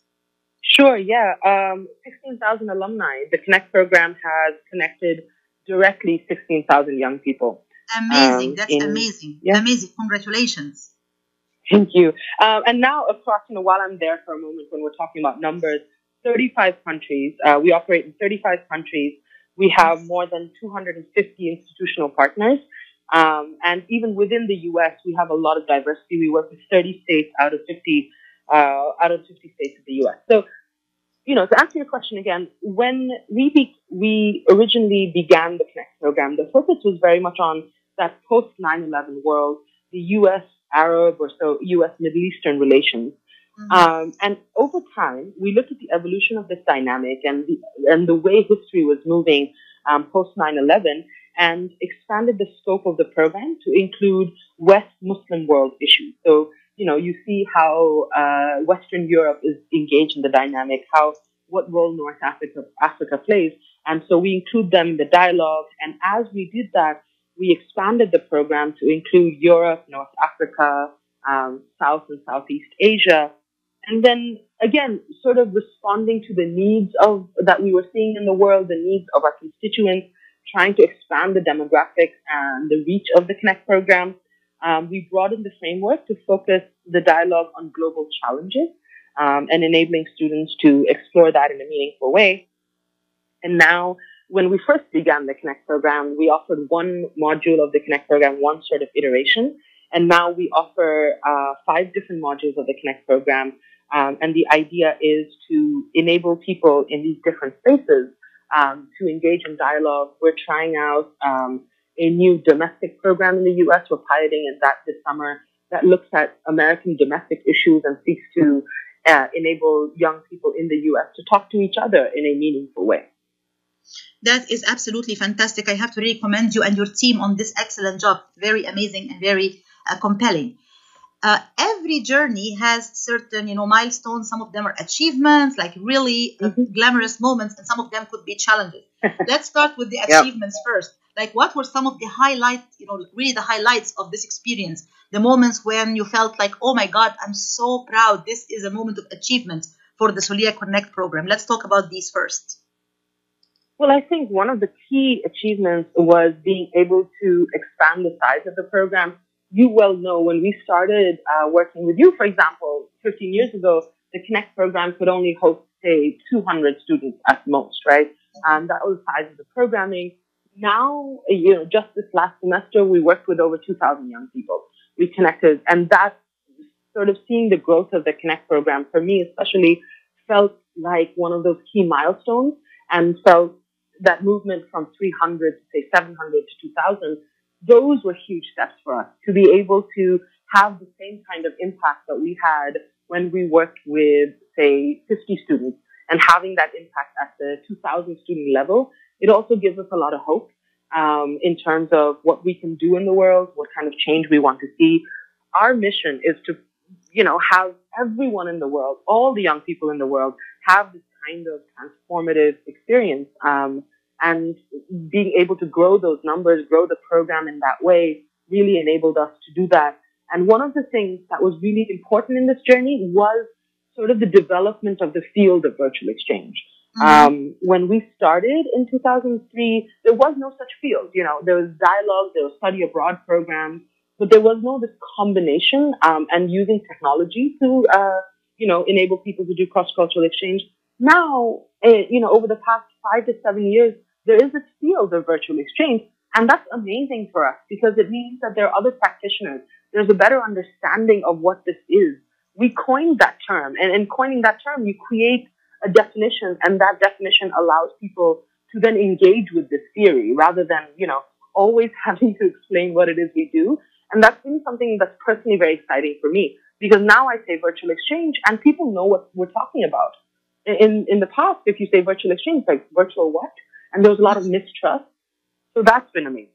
Sure, yeah. Um, 16,000 alumni. The Connect program has connected directly 16,000 young people. Amazing. Um, That's in- amazing. yeah. Amazing. Congratulations. Thank you. Um, and now of course, you know, while I'm there for a moment, when we're talking about numbers, 35 countries. Uh, we operate in 35 countries. We have more than 250 institutional partners. Um, and even within the U.S., we have a lot of diversity. We work with 30 states out of 50, uh, out of 50 states of the U.S. So, you know, to answer your question again, when we be- we originally began the Connect program, the focus was very much on that post 9/11 world, the U.S. Arab or so U.S. Middle Eastern relations. Um, and over time, we looked at the evolution of this dynamic and the, and the way history was moving um, post 9/11, and expanded the scope of the program to include West Muslim world issues. So, you know, you see how uh, Western Europe is engaged in the dynamic, how what role North Africa Africa plays, and so we include them in the dialogue. And as we did that, we expanded the program to include Europe, North Africa, um, South and Southeast Asia, and then again, sort of responding to the needs of that we were seeing in the world, the needs of our constituents, trying to expand the demographics and the reach of the Connect program. Um, we broadened the framework to focus the dialogue on global challenges um, and enabling students to explore that in a meaningful way. And now, when we first began the Connect program, we offered one module of the Connect program, one sort of iteration. And now we offer uh, five different modules of the Connect program. Um, and the idea is to enable people in these different spaces um, to engage in dialogue. We're trying out um, a new domestic program in the U.S. We're piloting in that this summer that looks at American domestic issues and seeks to uh, enable young people in the U.S. to talk to each other in a meaningful way. That is absolutely fantastic. I have to really commend you and your team on this excellent job. Very amazing and very uh, compelling. Uh, every journey has certain, you know, milestones. Some of them are achievements, like really uh, glamorous moments, and some of them could be challenges. Let's start with the Yep. achievements first. Like, what were some of the highlights, you know, really the highlights of this experience? The moments when you felt like, oh my God, I'm so proud. This is a moment of achievement for the Soliya Connect program. Let's talk about these first. Well, I think one of the key achievements was being able to expand the size of the program. You well know when we started uh, working with you, for example, 15 years ago, the Connect program could only host say, 200 students at most, right? And that was the size of the programming. Now, you know, just this last semester, we worked with over 2,000 young people. We connected, and that sort of seeing the growth of the Connect program for me, especially, felt like one of those key milestones and felt that movement from 300 to say 700 to 2000, those were huge steps for us to be able to have the same kind of impact that we had when we worked with, say, 50 students and having that impact at the 2000 student level. It also gives us a lot of hope um, in terms of what we can do in the world, what kind of change we want to see. Our mission is to, you know, have everyone in the world, all the young people in the world, have this kind of transformative experience. Um, and being able to grow those numbers, grow the program in that way, really enabled us to do that. And one of the things that was really important in this journey was sort of the development of the field of virtual exchange. Mm-hmm. Um, when we started in 2003, there was no such field. You know, there was dialogue, there was study abroad programs, but there was no this combination um, and using technology to, uh, you know, enable people to do cross-cultural exchange. Now, uh, you know, over the past five to seven years, there is this field of virtual exchange, and that's amazing for us because it means that there are other practitioners. There's a better understanding of what this is. We coined that term, and in coining that term, you create a definition, and that definition allows people to then engage with this theory rather than, you know, always having to explain what it is we do. And that's been something that's personally very exciting for me because now I say virtual exchange and people know what we're talking about. In, in the past, if you say virtual exchange, like virtual what? And there was a lot of mistrust. So that's been amazing.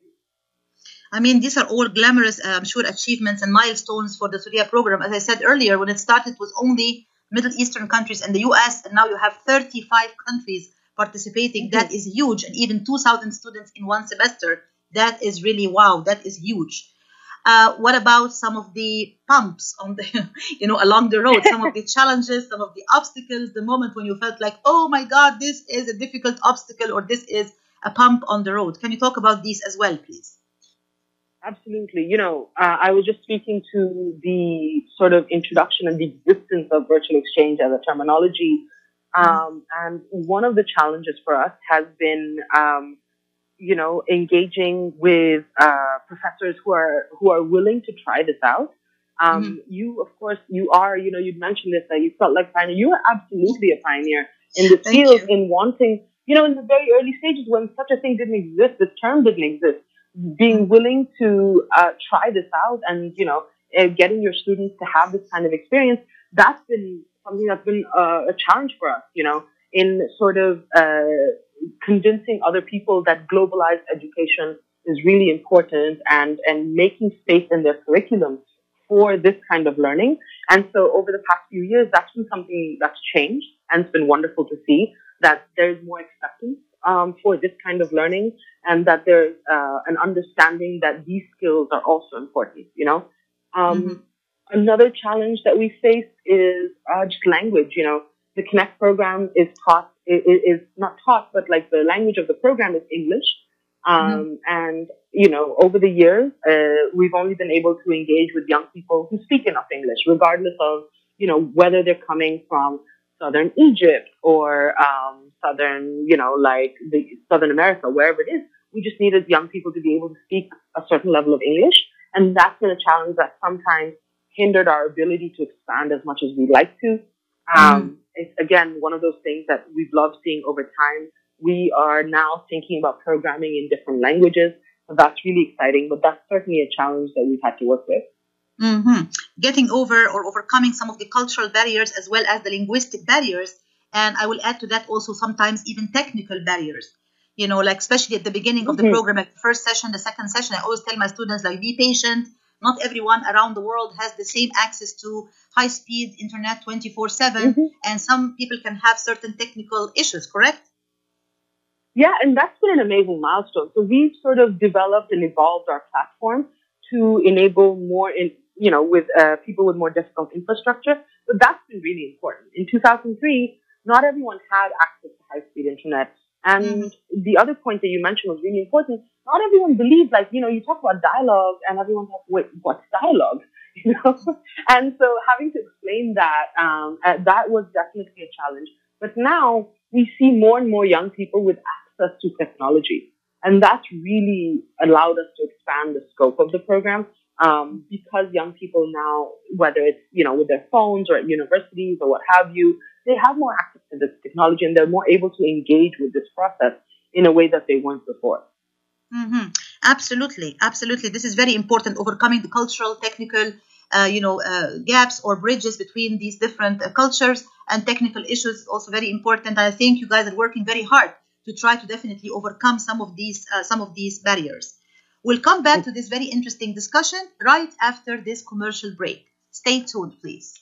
I mean, these are all glamorous, uh, I'm sure, achievements and milestones for the Soliya program. As I said earlier, when it started, it was only Middle Eastern countries and the US, and now you have 35 countries participating. Mm-hmm. That is huge. And even 2,000 students in one semester. That is really wow. That is huge. Uh, what about some of the pumps on the, you know, along the road? Some of the challenges, some of the obstacles, the moment when you felt like, oh my God, this is a difficult obstacle or this is a pump on the road. Can you talk about these as well, please? Absolutely. You know, uh, I was just speaking to the sort of introduction and the existence of virtual exchange as a terminology. Mm-hmm. Um, and one of the challenges for us has been, um, you know, engaging with uh, professors who are who are willing to try this out. Um, mm-hmm. You, of course, you are. You know, you mentioned this that you felt like pioneer. You are absolutely a pioneer in the field in wanting. You know, in the very early stages when such a thing didn't exist, this term didn't exist being willing to uh, try this out and you know uh, getting your students to have this kind of experience that's been something that's been uh, a challenge for us you know in sort of uh, convincing other people that globalized education is really important and and making space in their curriculum for this kind of learning and so over the past few years that's been something that's changed and it's been wonderful to see that there's more acceptance um, for this kind of learning and that there's uh, an understanding that these skills are also important, you know. Um, mm-hmm. Another challenge that we face is uh, just language, you know. The Connect program is taught, is, is not taught, but like the language of the program is English. Um, mm-hmm. And, you know, over the years, uh, we've only been able to engage with young people who speak enough English, regardless of, you know, whether they're coming from southern Egypt or um, southern, you know, like the Southern America, wherever it is. We just needed young people to be able to speak a certain level of English, and that's been a challenge that sometimes hindered our ability to expand as much as we'd like to. Um, mm. It's again one of those things that we've loved seeing over time. We are now thinking about programming in different languages. So that's really exciting, but that's certainly a challenge that we've had to work with. Mm-hmm. Getting over or overcoming some of the cultural barriers as well as the linguistic barriers. And I will add to that also sometimes even technical barriers. You know, like especially at the beginning of the mm-hmm. program, like the first session, the second session, I always tell my students, like, be patient. Not everyone around the world has the same access to high speed internet 24 7. Mm-hmm. And some people can have certain technical issues, correct? Yeah, and that's been an amazing milestone. So we've sort of developed and evolved our platform to enable more in, you know, with uh, people with more difficult infrastructure. So that's been really important. In 2003, not everyone had access to high-speed internet. And mm-hmm. the other point that you mentioned was really important. Not everyone believed, like, you know, you talk about dialogue and everyone's like, wait, what's dialogue? You know? and so having to explain that, um, uh, that was definitely a challenge. But now we see more and more young people with access to technology. And that's really allowed us to expand the scope of the program um, because young people now, whether it's, you know, with their phones or at universities or what have you, they have more access to this technology and they're more able to engage with this process in a way that they weren't before. Mm-hmm. Absolutely, absolutely. This is very important. Overcoming the cultural, technical, uh, you know, uh, gaps or bridges between these different uh, cultures and technical issues is also very important. I think you guys are working very hard to try to definitely overcome some of these uh, some of these barriers. We'll come back to this very interesting discussion right after this commercial break. Stay tuned, please.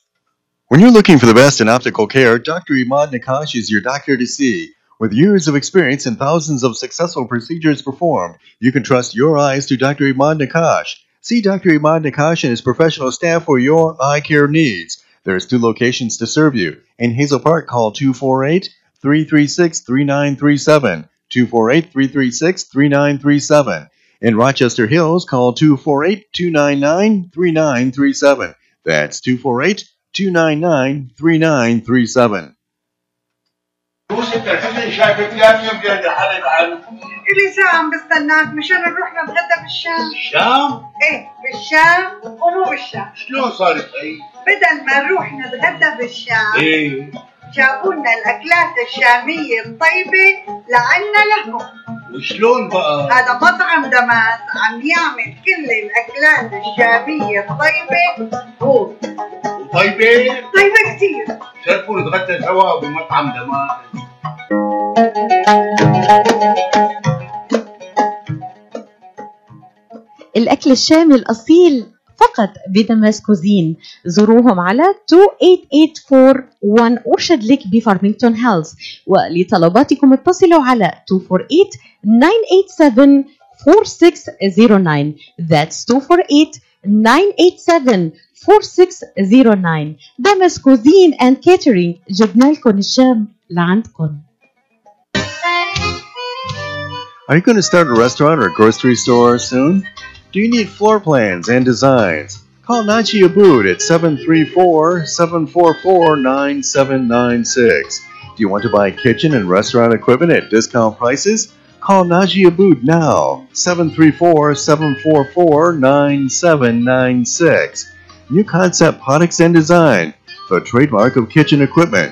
When you're looking for the best in optical care, Dr. Imad Nakash is your doctor to see. With years of experience and thousands of successful procedures performed, you can trust your eyes to Dr. Imad Nakash. See Dr. Imad Nakash and his professional staff for your eye care needs. There's two locations to serve you. In Hazel Park, call 248 336 3937. 248 336 3937. In Rochester Hills, call 248 299 3937. That's 248 299 3937. الحزن شايفك يا يوم جاي حالك عن إلي ساعة بستناك مشان نروح نتغدى بالشام. الشام إيه بالشام ومو بالشام. شلون صارت هي؟ بدل ما نروح نتغدى بالشام إيه. جابوا لنا الأكلات الشامية الطيبة لعنا لهم. وشلون بقى؟ هذا مطعم دماس عم يعمل كل الأكلات الشامية الطيبة. هو. طيبة؟ طيبة كتير. شرفوا نتغدى سوا بمطعم دماغ الأكل الشامي الأصيل فقط بدمس كوزين. زوروهم على 28841 أرشد لك بفارمينغتون هيلز. ولطلباتكم اتصلوا على 248-987-4609 That's 4609 دمس كوزين اند كاترينج جبنا لكم الشام لعندكم Are you going to start a restaurant or a grocery store soon? Do you need floor plans and designs? Call Naji Abood at 734 744 9796. Do you want to buy kitchen and restaurant equipment at discount prices? Call Naji Abood now, 734 744 9796. New Concept Products and Design, the trademark of kitchen equipment.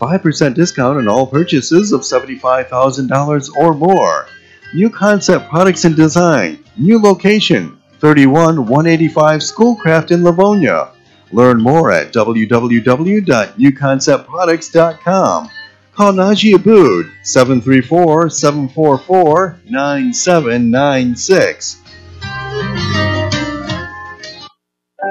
5% discount on all purchases of $75,000 or more. New Concept Products and Design, new location, 31 185 Schoolcraft in Livonia. Learn more at www.newconceptproducts.com. Call Naji Abood 734 744 9796.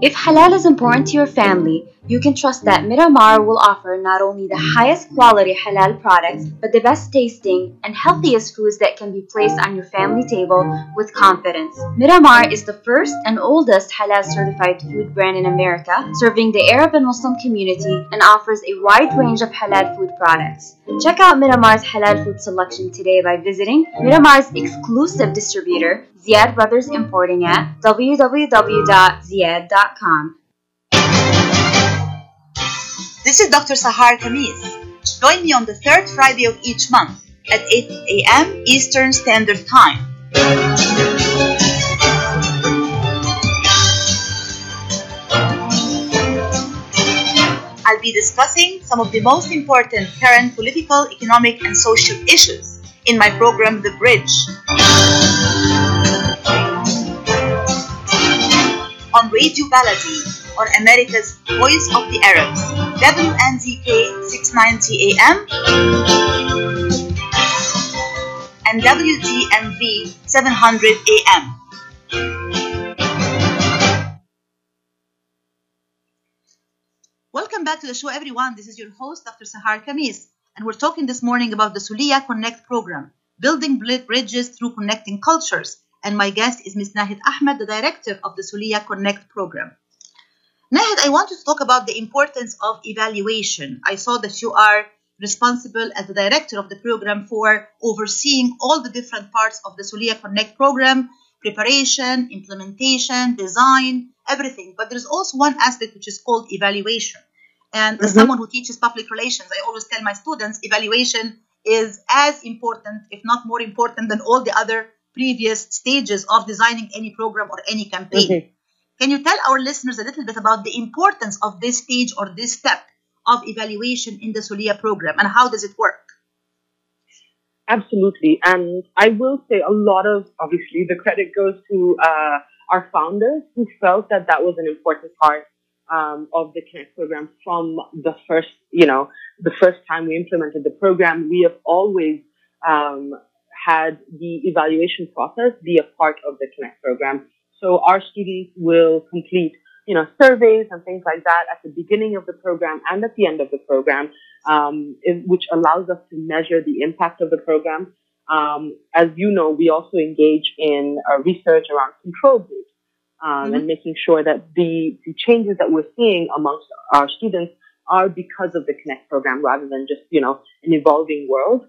If halal is important to your family, you can trust that Miramar will offer not only the highest quality halal products, but the best tasting and healthiest foods that can be placed on your family table with confidence. Miramar is the first and oldest halal certified food brand in America, serving the Arab and Muslim community and offers a wide range of halal food products. Check out Miramar's halal food selection today by visiting Miramar's exclusive distributor, Ziyad Brothers Importing at www.ziyad.com. This is Dr. Sahar Khamis. Join me on the third Friday of each month at 8 a.m. Eastern Standard Time. I'll be discussing some of the most important current political, economic, and social issues in my program, The Bridge. On Radio Baladi, on America's Voice of the Arabs, WNZK 690 AM and WDMV 700 AM. Welcome back to the show, everyone. This is your host, Dr. Sahar Khamis, and we're talking this morning about the Soliya Connect program, building bridges through connecting cultures. And my guest is Ms. Nahid Ahmed, the director of the Soliya Connect program. Nahid, I want to talk about the importance of evaluation. I saw that you are responsible as the director of the program for overseeing all the different parts of the Soliya Connect program preparation, implementation, design, everything. But there's also one aspect which is called evaluation. And as Mhm. someone who teaches public relations, I always tell my students evaluation is as important, if not more important, than all the other previous stages of designing any program or any campaign. Mhm. Can you tell our listeners a little bit about the importance of this stage or this step of evaluation in the Soliya program and how does it work? Absolutely. And I will say a lot of, obviously, the credit goes to uh, our founders who felt that that was an important part um, of the Connect program from the first, you know, the first time we implemented the program. We have always um, had the evaluation process be a part of the Connect program. So our students will complete, you know, surveys and things like that at the beginning of the program and at the end of the program um, which allows us to measure the impact of the program. Um, as you know, we also engage in uh, research around control groups um, and making sure that the, the changes that we're seeing amongst our students are because of the Connect program rather than just, you know, an evolving world.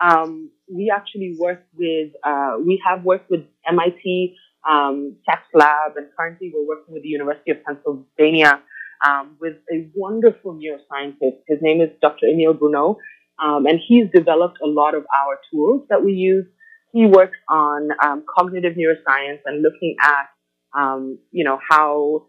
Um, we actually work with, uh, we have worked with MIT, um, Lab, and currently we're working with the University of Pennsylvania um, with a wonderful neuroscientist. His name is Dr. Emile Bruneau, um, and he's developed a lot of our tools that we use. He works on um, cognitive neuroscience and looking at, um, you know, how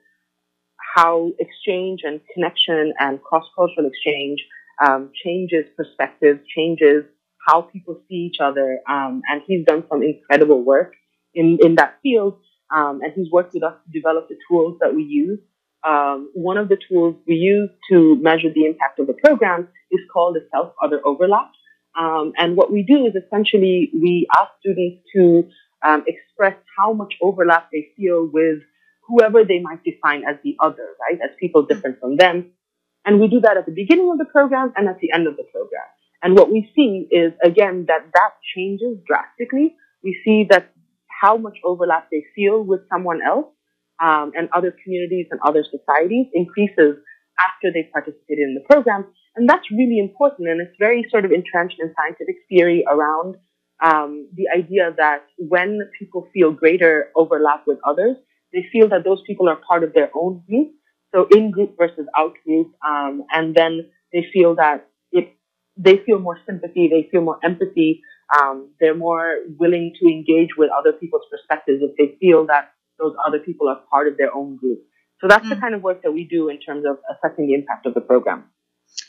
how exchange and connection and cross-cultural exchange um, changes perspectives, changes how people see each other, um, and he's done some incredible work in in that field. Um, and he's worked with us to develop the tools that we use um, one of the tools we use to measure the impact of the program is called the self-other overlap. Um, and what we do is essentially we ask students to um, express how much overlap they feel with whoever they might define as the other, right? As people different from them. And we do that at the beginning of the program and at the end of the program. And what we see is, again, that that changes drastically. We see that how much overlap they feel with someone else um, and other communities and other societies increases after they participated in the program. And that's really important. And it's very sort of entrenched in scientific theory around um, the idea that when people feel greater overlap with others, they feel that those people are part of their own group. So in group versus out group. Um, and then they feel that it, they feel more sympathy, they feel more empathy. Um, they're more willing to engage with other people's perspectives if they feel that those other people are part of their own group. So that's the kind of work that we do in terms of assessing the impact of the program.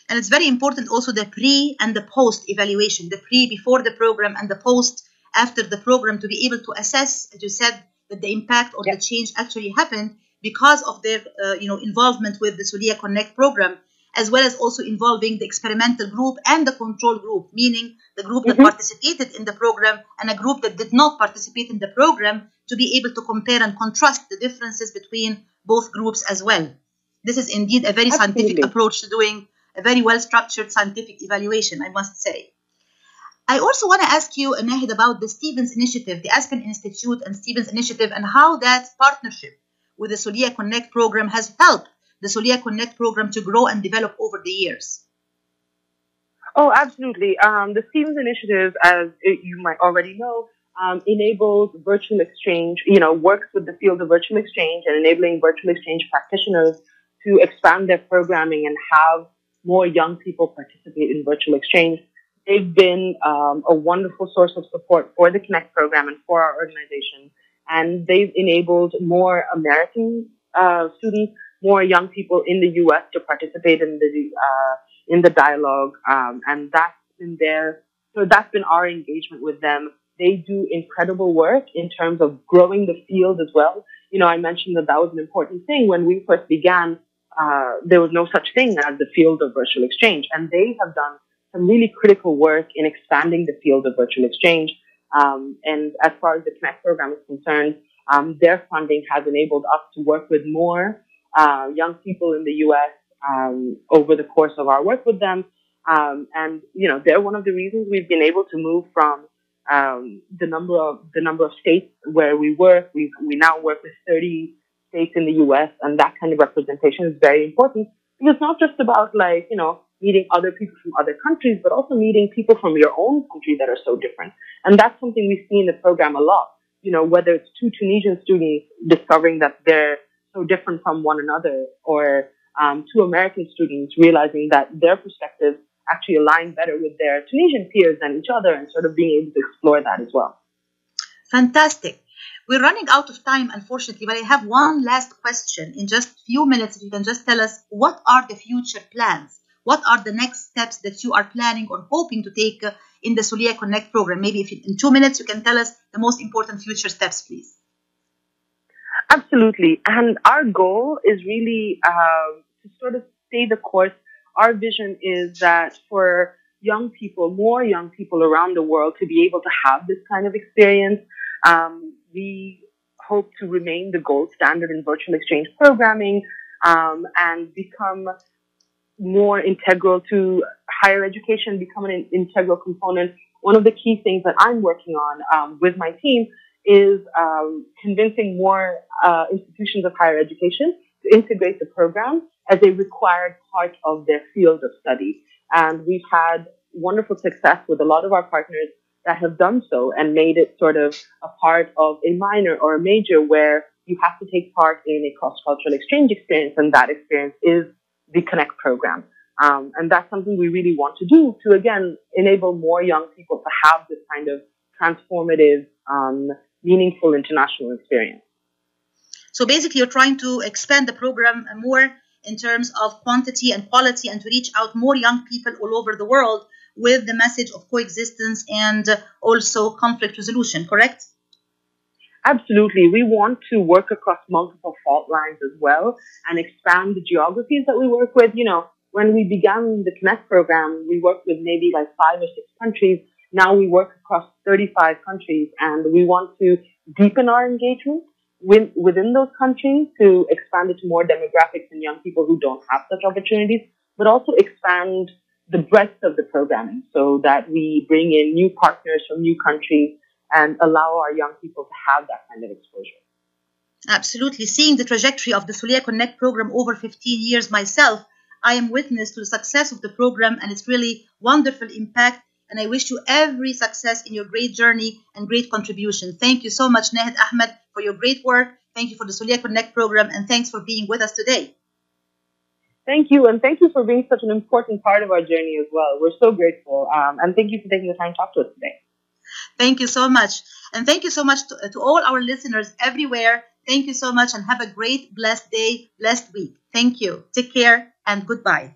And it's very important also the pre and the post evaluation, the pre before the program and the post after the program to be able to assess, as you said, that the impact or the change actually happened because of their uh, you know involvement with the Soliya Connect program, as well as also involving the experimental group and the control group, meaning the group that mm-hmm. participated in the program and a group that did not participate in the program to be able to compare and contrast the differences between both groups as well. This is indeed a very scientific approach to doing a very well structured scientific evaluation, I must say. I also want to ask you, Nahid, about the Stevens Initiative, the Aspen Institute and Stevens Initiative, and how that partnership with the Soliya Connect program has helped the Soliya Connect program to grow and develop over the years. Oh, absolutely. Um, the Stevens Initiative, as you might already know, um, enables virtual exchange, you know, works with the field of virtual exchange and enabling virtual exchange practitioners to expand their programming and have more young people participate in virtual exchange. They've been um, a wonderful source of support for the Connect program and for our organization. And they've enabled more American uh, students, more young people in the U.S. to participate in the uh, in the dialogue, um, and that's been their so that's been our engagement with them. They do incredible work in terms of growing the field as well. You know, I mentioned that that was an important thing when we first began. Uh, there was no such thing as the field of virtual exchange, and they have done some really critical work in expanding the field of virtual exchange. Um, and as far as the Connect program is concerned, um, their funding has enabled us to work with more uh, young people in the U.S. um, over the course of our work with them. Um, and you know, they're one of the reasons we've been able to move from um, the number of the number of states where we work. We we now work with 30 states in the U.S. and that kind of representation is very important because it's not just about like you know meeting other people from other countries, but also meeting people from your own country that are so different. And that's something we see in the program a lot. You know, whether it's two Tunisian students discovering that they're so different from one another, or um, two American students realizing that their perspectives actually align better with their Tunisian peers than each other, and sort of being able to explore that as well. Fantastic. We're running out of time, unfortunately, but I have one last question in just a few minutes. If you can just tell us what are the future plans? What are the next steps that you are planning or hoping to take in the Soliya Connect program? Maybe if in two minutes you can tell us the most important future steps, please. Absolutely. And our goal is really uh, to sort of stay the course. Our vision is that for young people, more young people around the world to be able to have this kind of experience, um, we hope to remain the gold standard in virtual exchange programming um, and become more integral to higher education, become an integral component. One of the key things that I'm working on um, with my team is um, convincing more uh, institutions of higher education to integrate the program as a required part of their field of study. And we've had wonderful success with a lot of our partners that have done so and made it sort of a part of a minor or a major where you have to take part in a cross-cultural exchange experience and that experience is the Connect program. Um, and that's something we really want to do to, again, enable more young people to have this kind of transformative, um, meaningful international experience. So basically, you're trying to expand the program more in terms of quantity and quality and to reach out more young people all over the world with the message of coexistence and also conflict resolution, correct? Absolutely. We want to work across multiple fault lines as well and expand the geographies that we work with. You know, when we began the Connect program, we worked with maybe like five or six countries. Now we work across 35 countries and we want to deepen our engagement with, within those countries to expand it to more demographics and young people who don't have such opportunities, but also expand the breadth of the programming so that we bring in new partners from new countries and allow our young people to have that kind of exposure. Absolutely. Seeing the trajectory of the Soliya Connect program over 15 years myself, I am witness to the success of the program and its really wonderful impact. And I wish you every success in your great journey and great contribution. Thank you so much, Nahed Ahmed, for your great work. Thank you for the Soliya Connect program, and thanks for being with us today. Thank you, and thank you for being such an important part of our journey as well. We're so grateful, um, and thank you for taking the time to talk to us today. Thank you so much. And thank you so much to, to all our listeners everywhere. Thank you so much and have a great, blessed day, blessed week. Thank you. Take care and goodbye.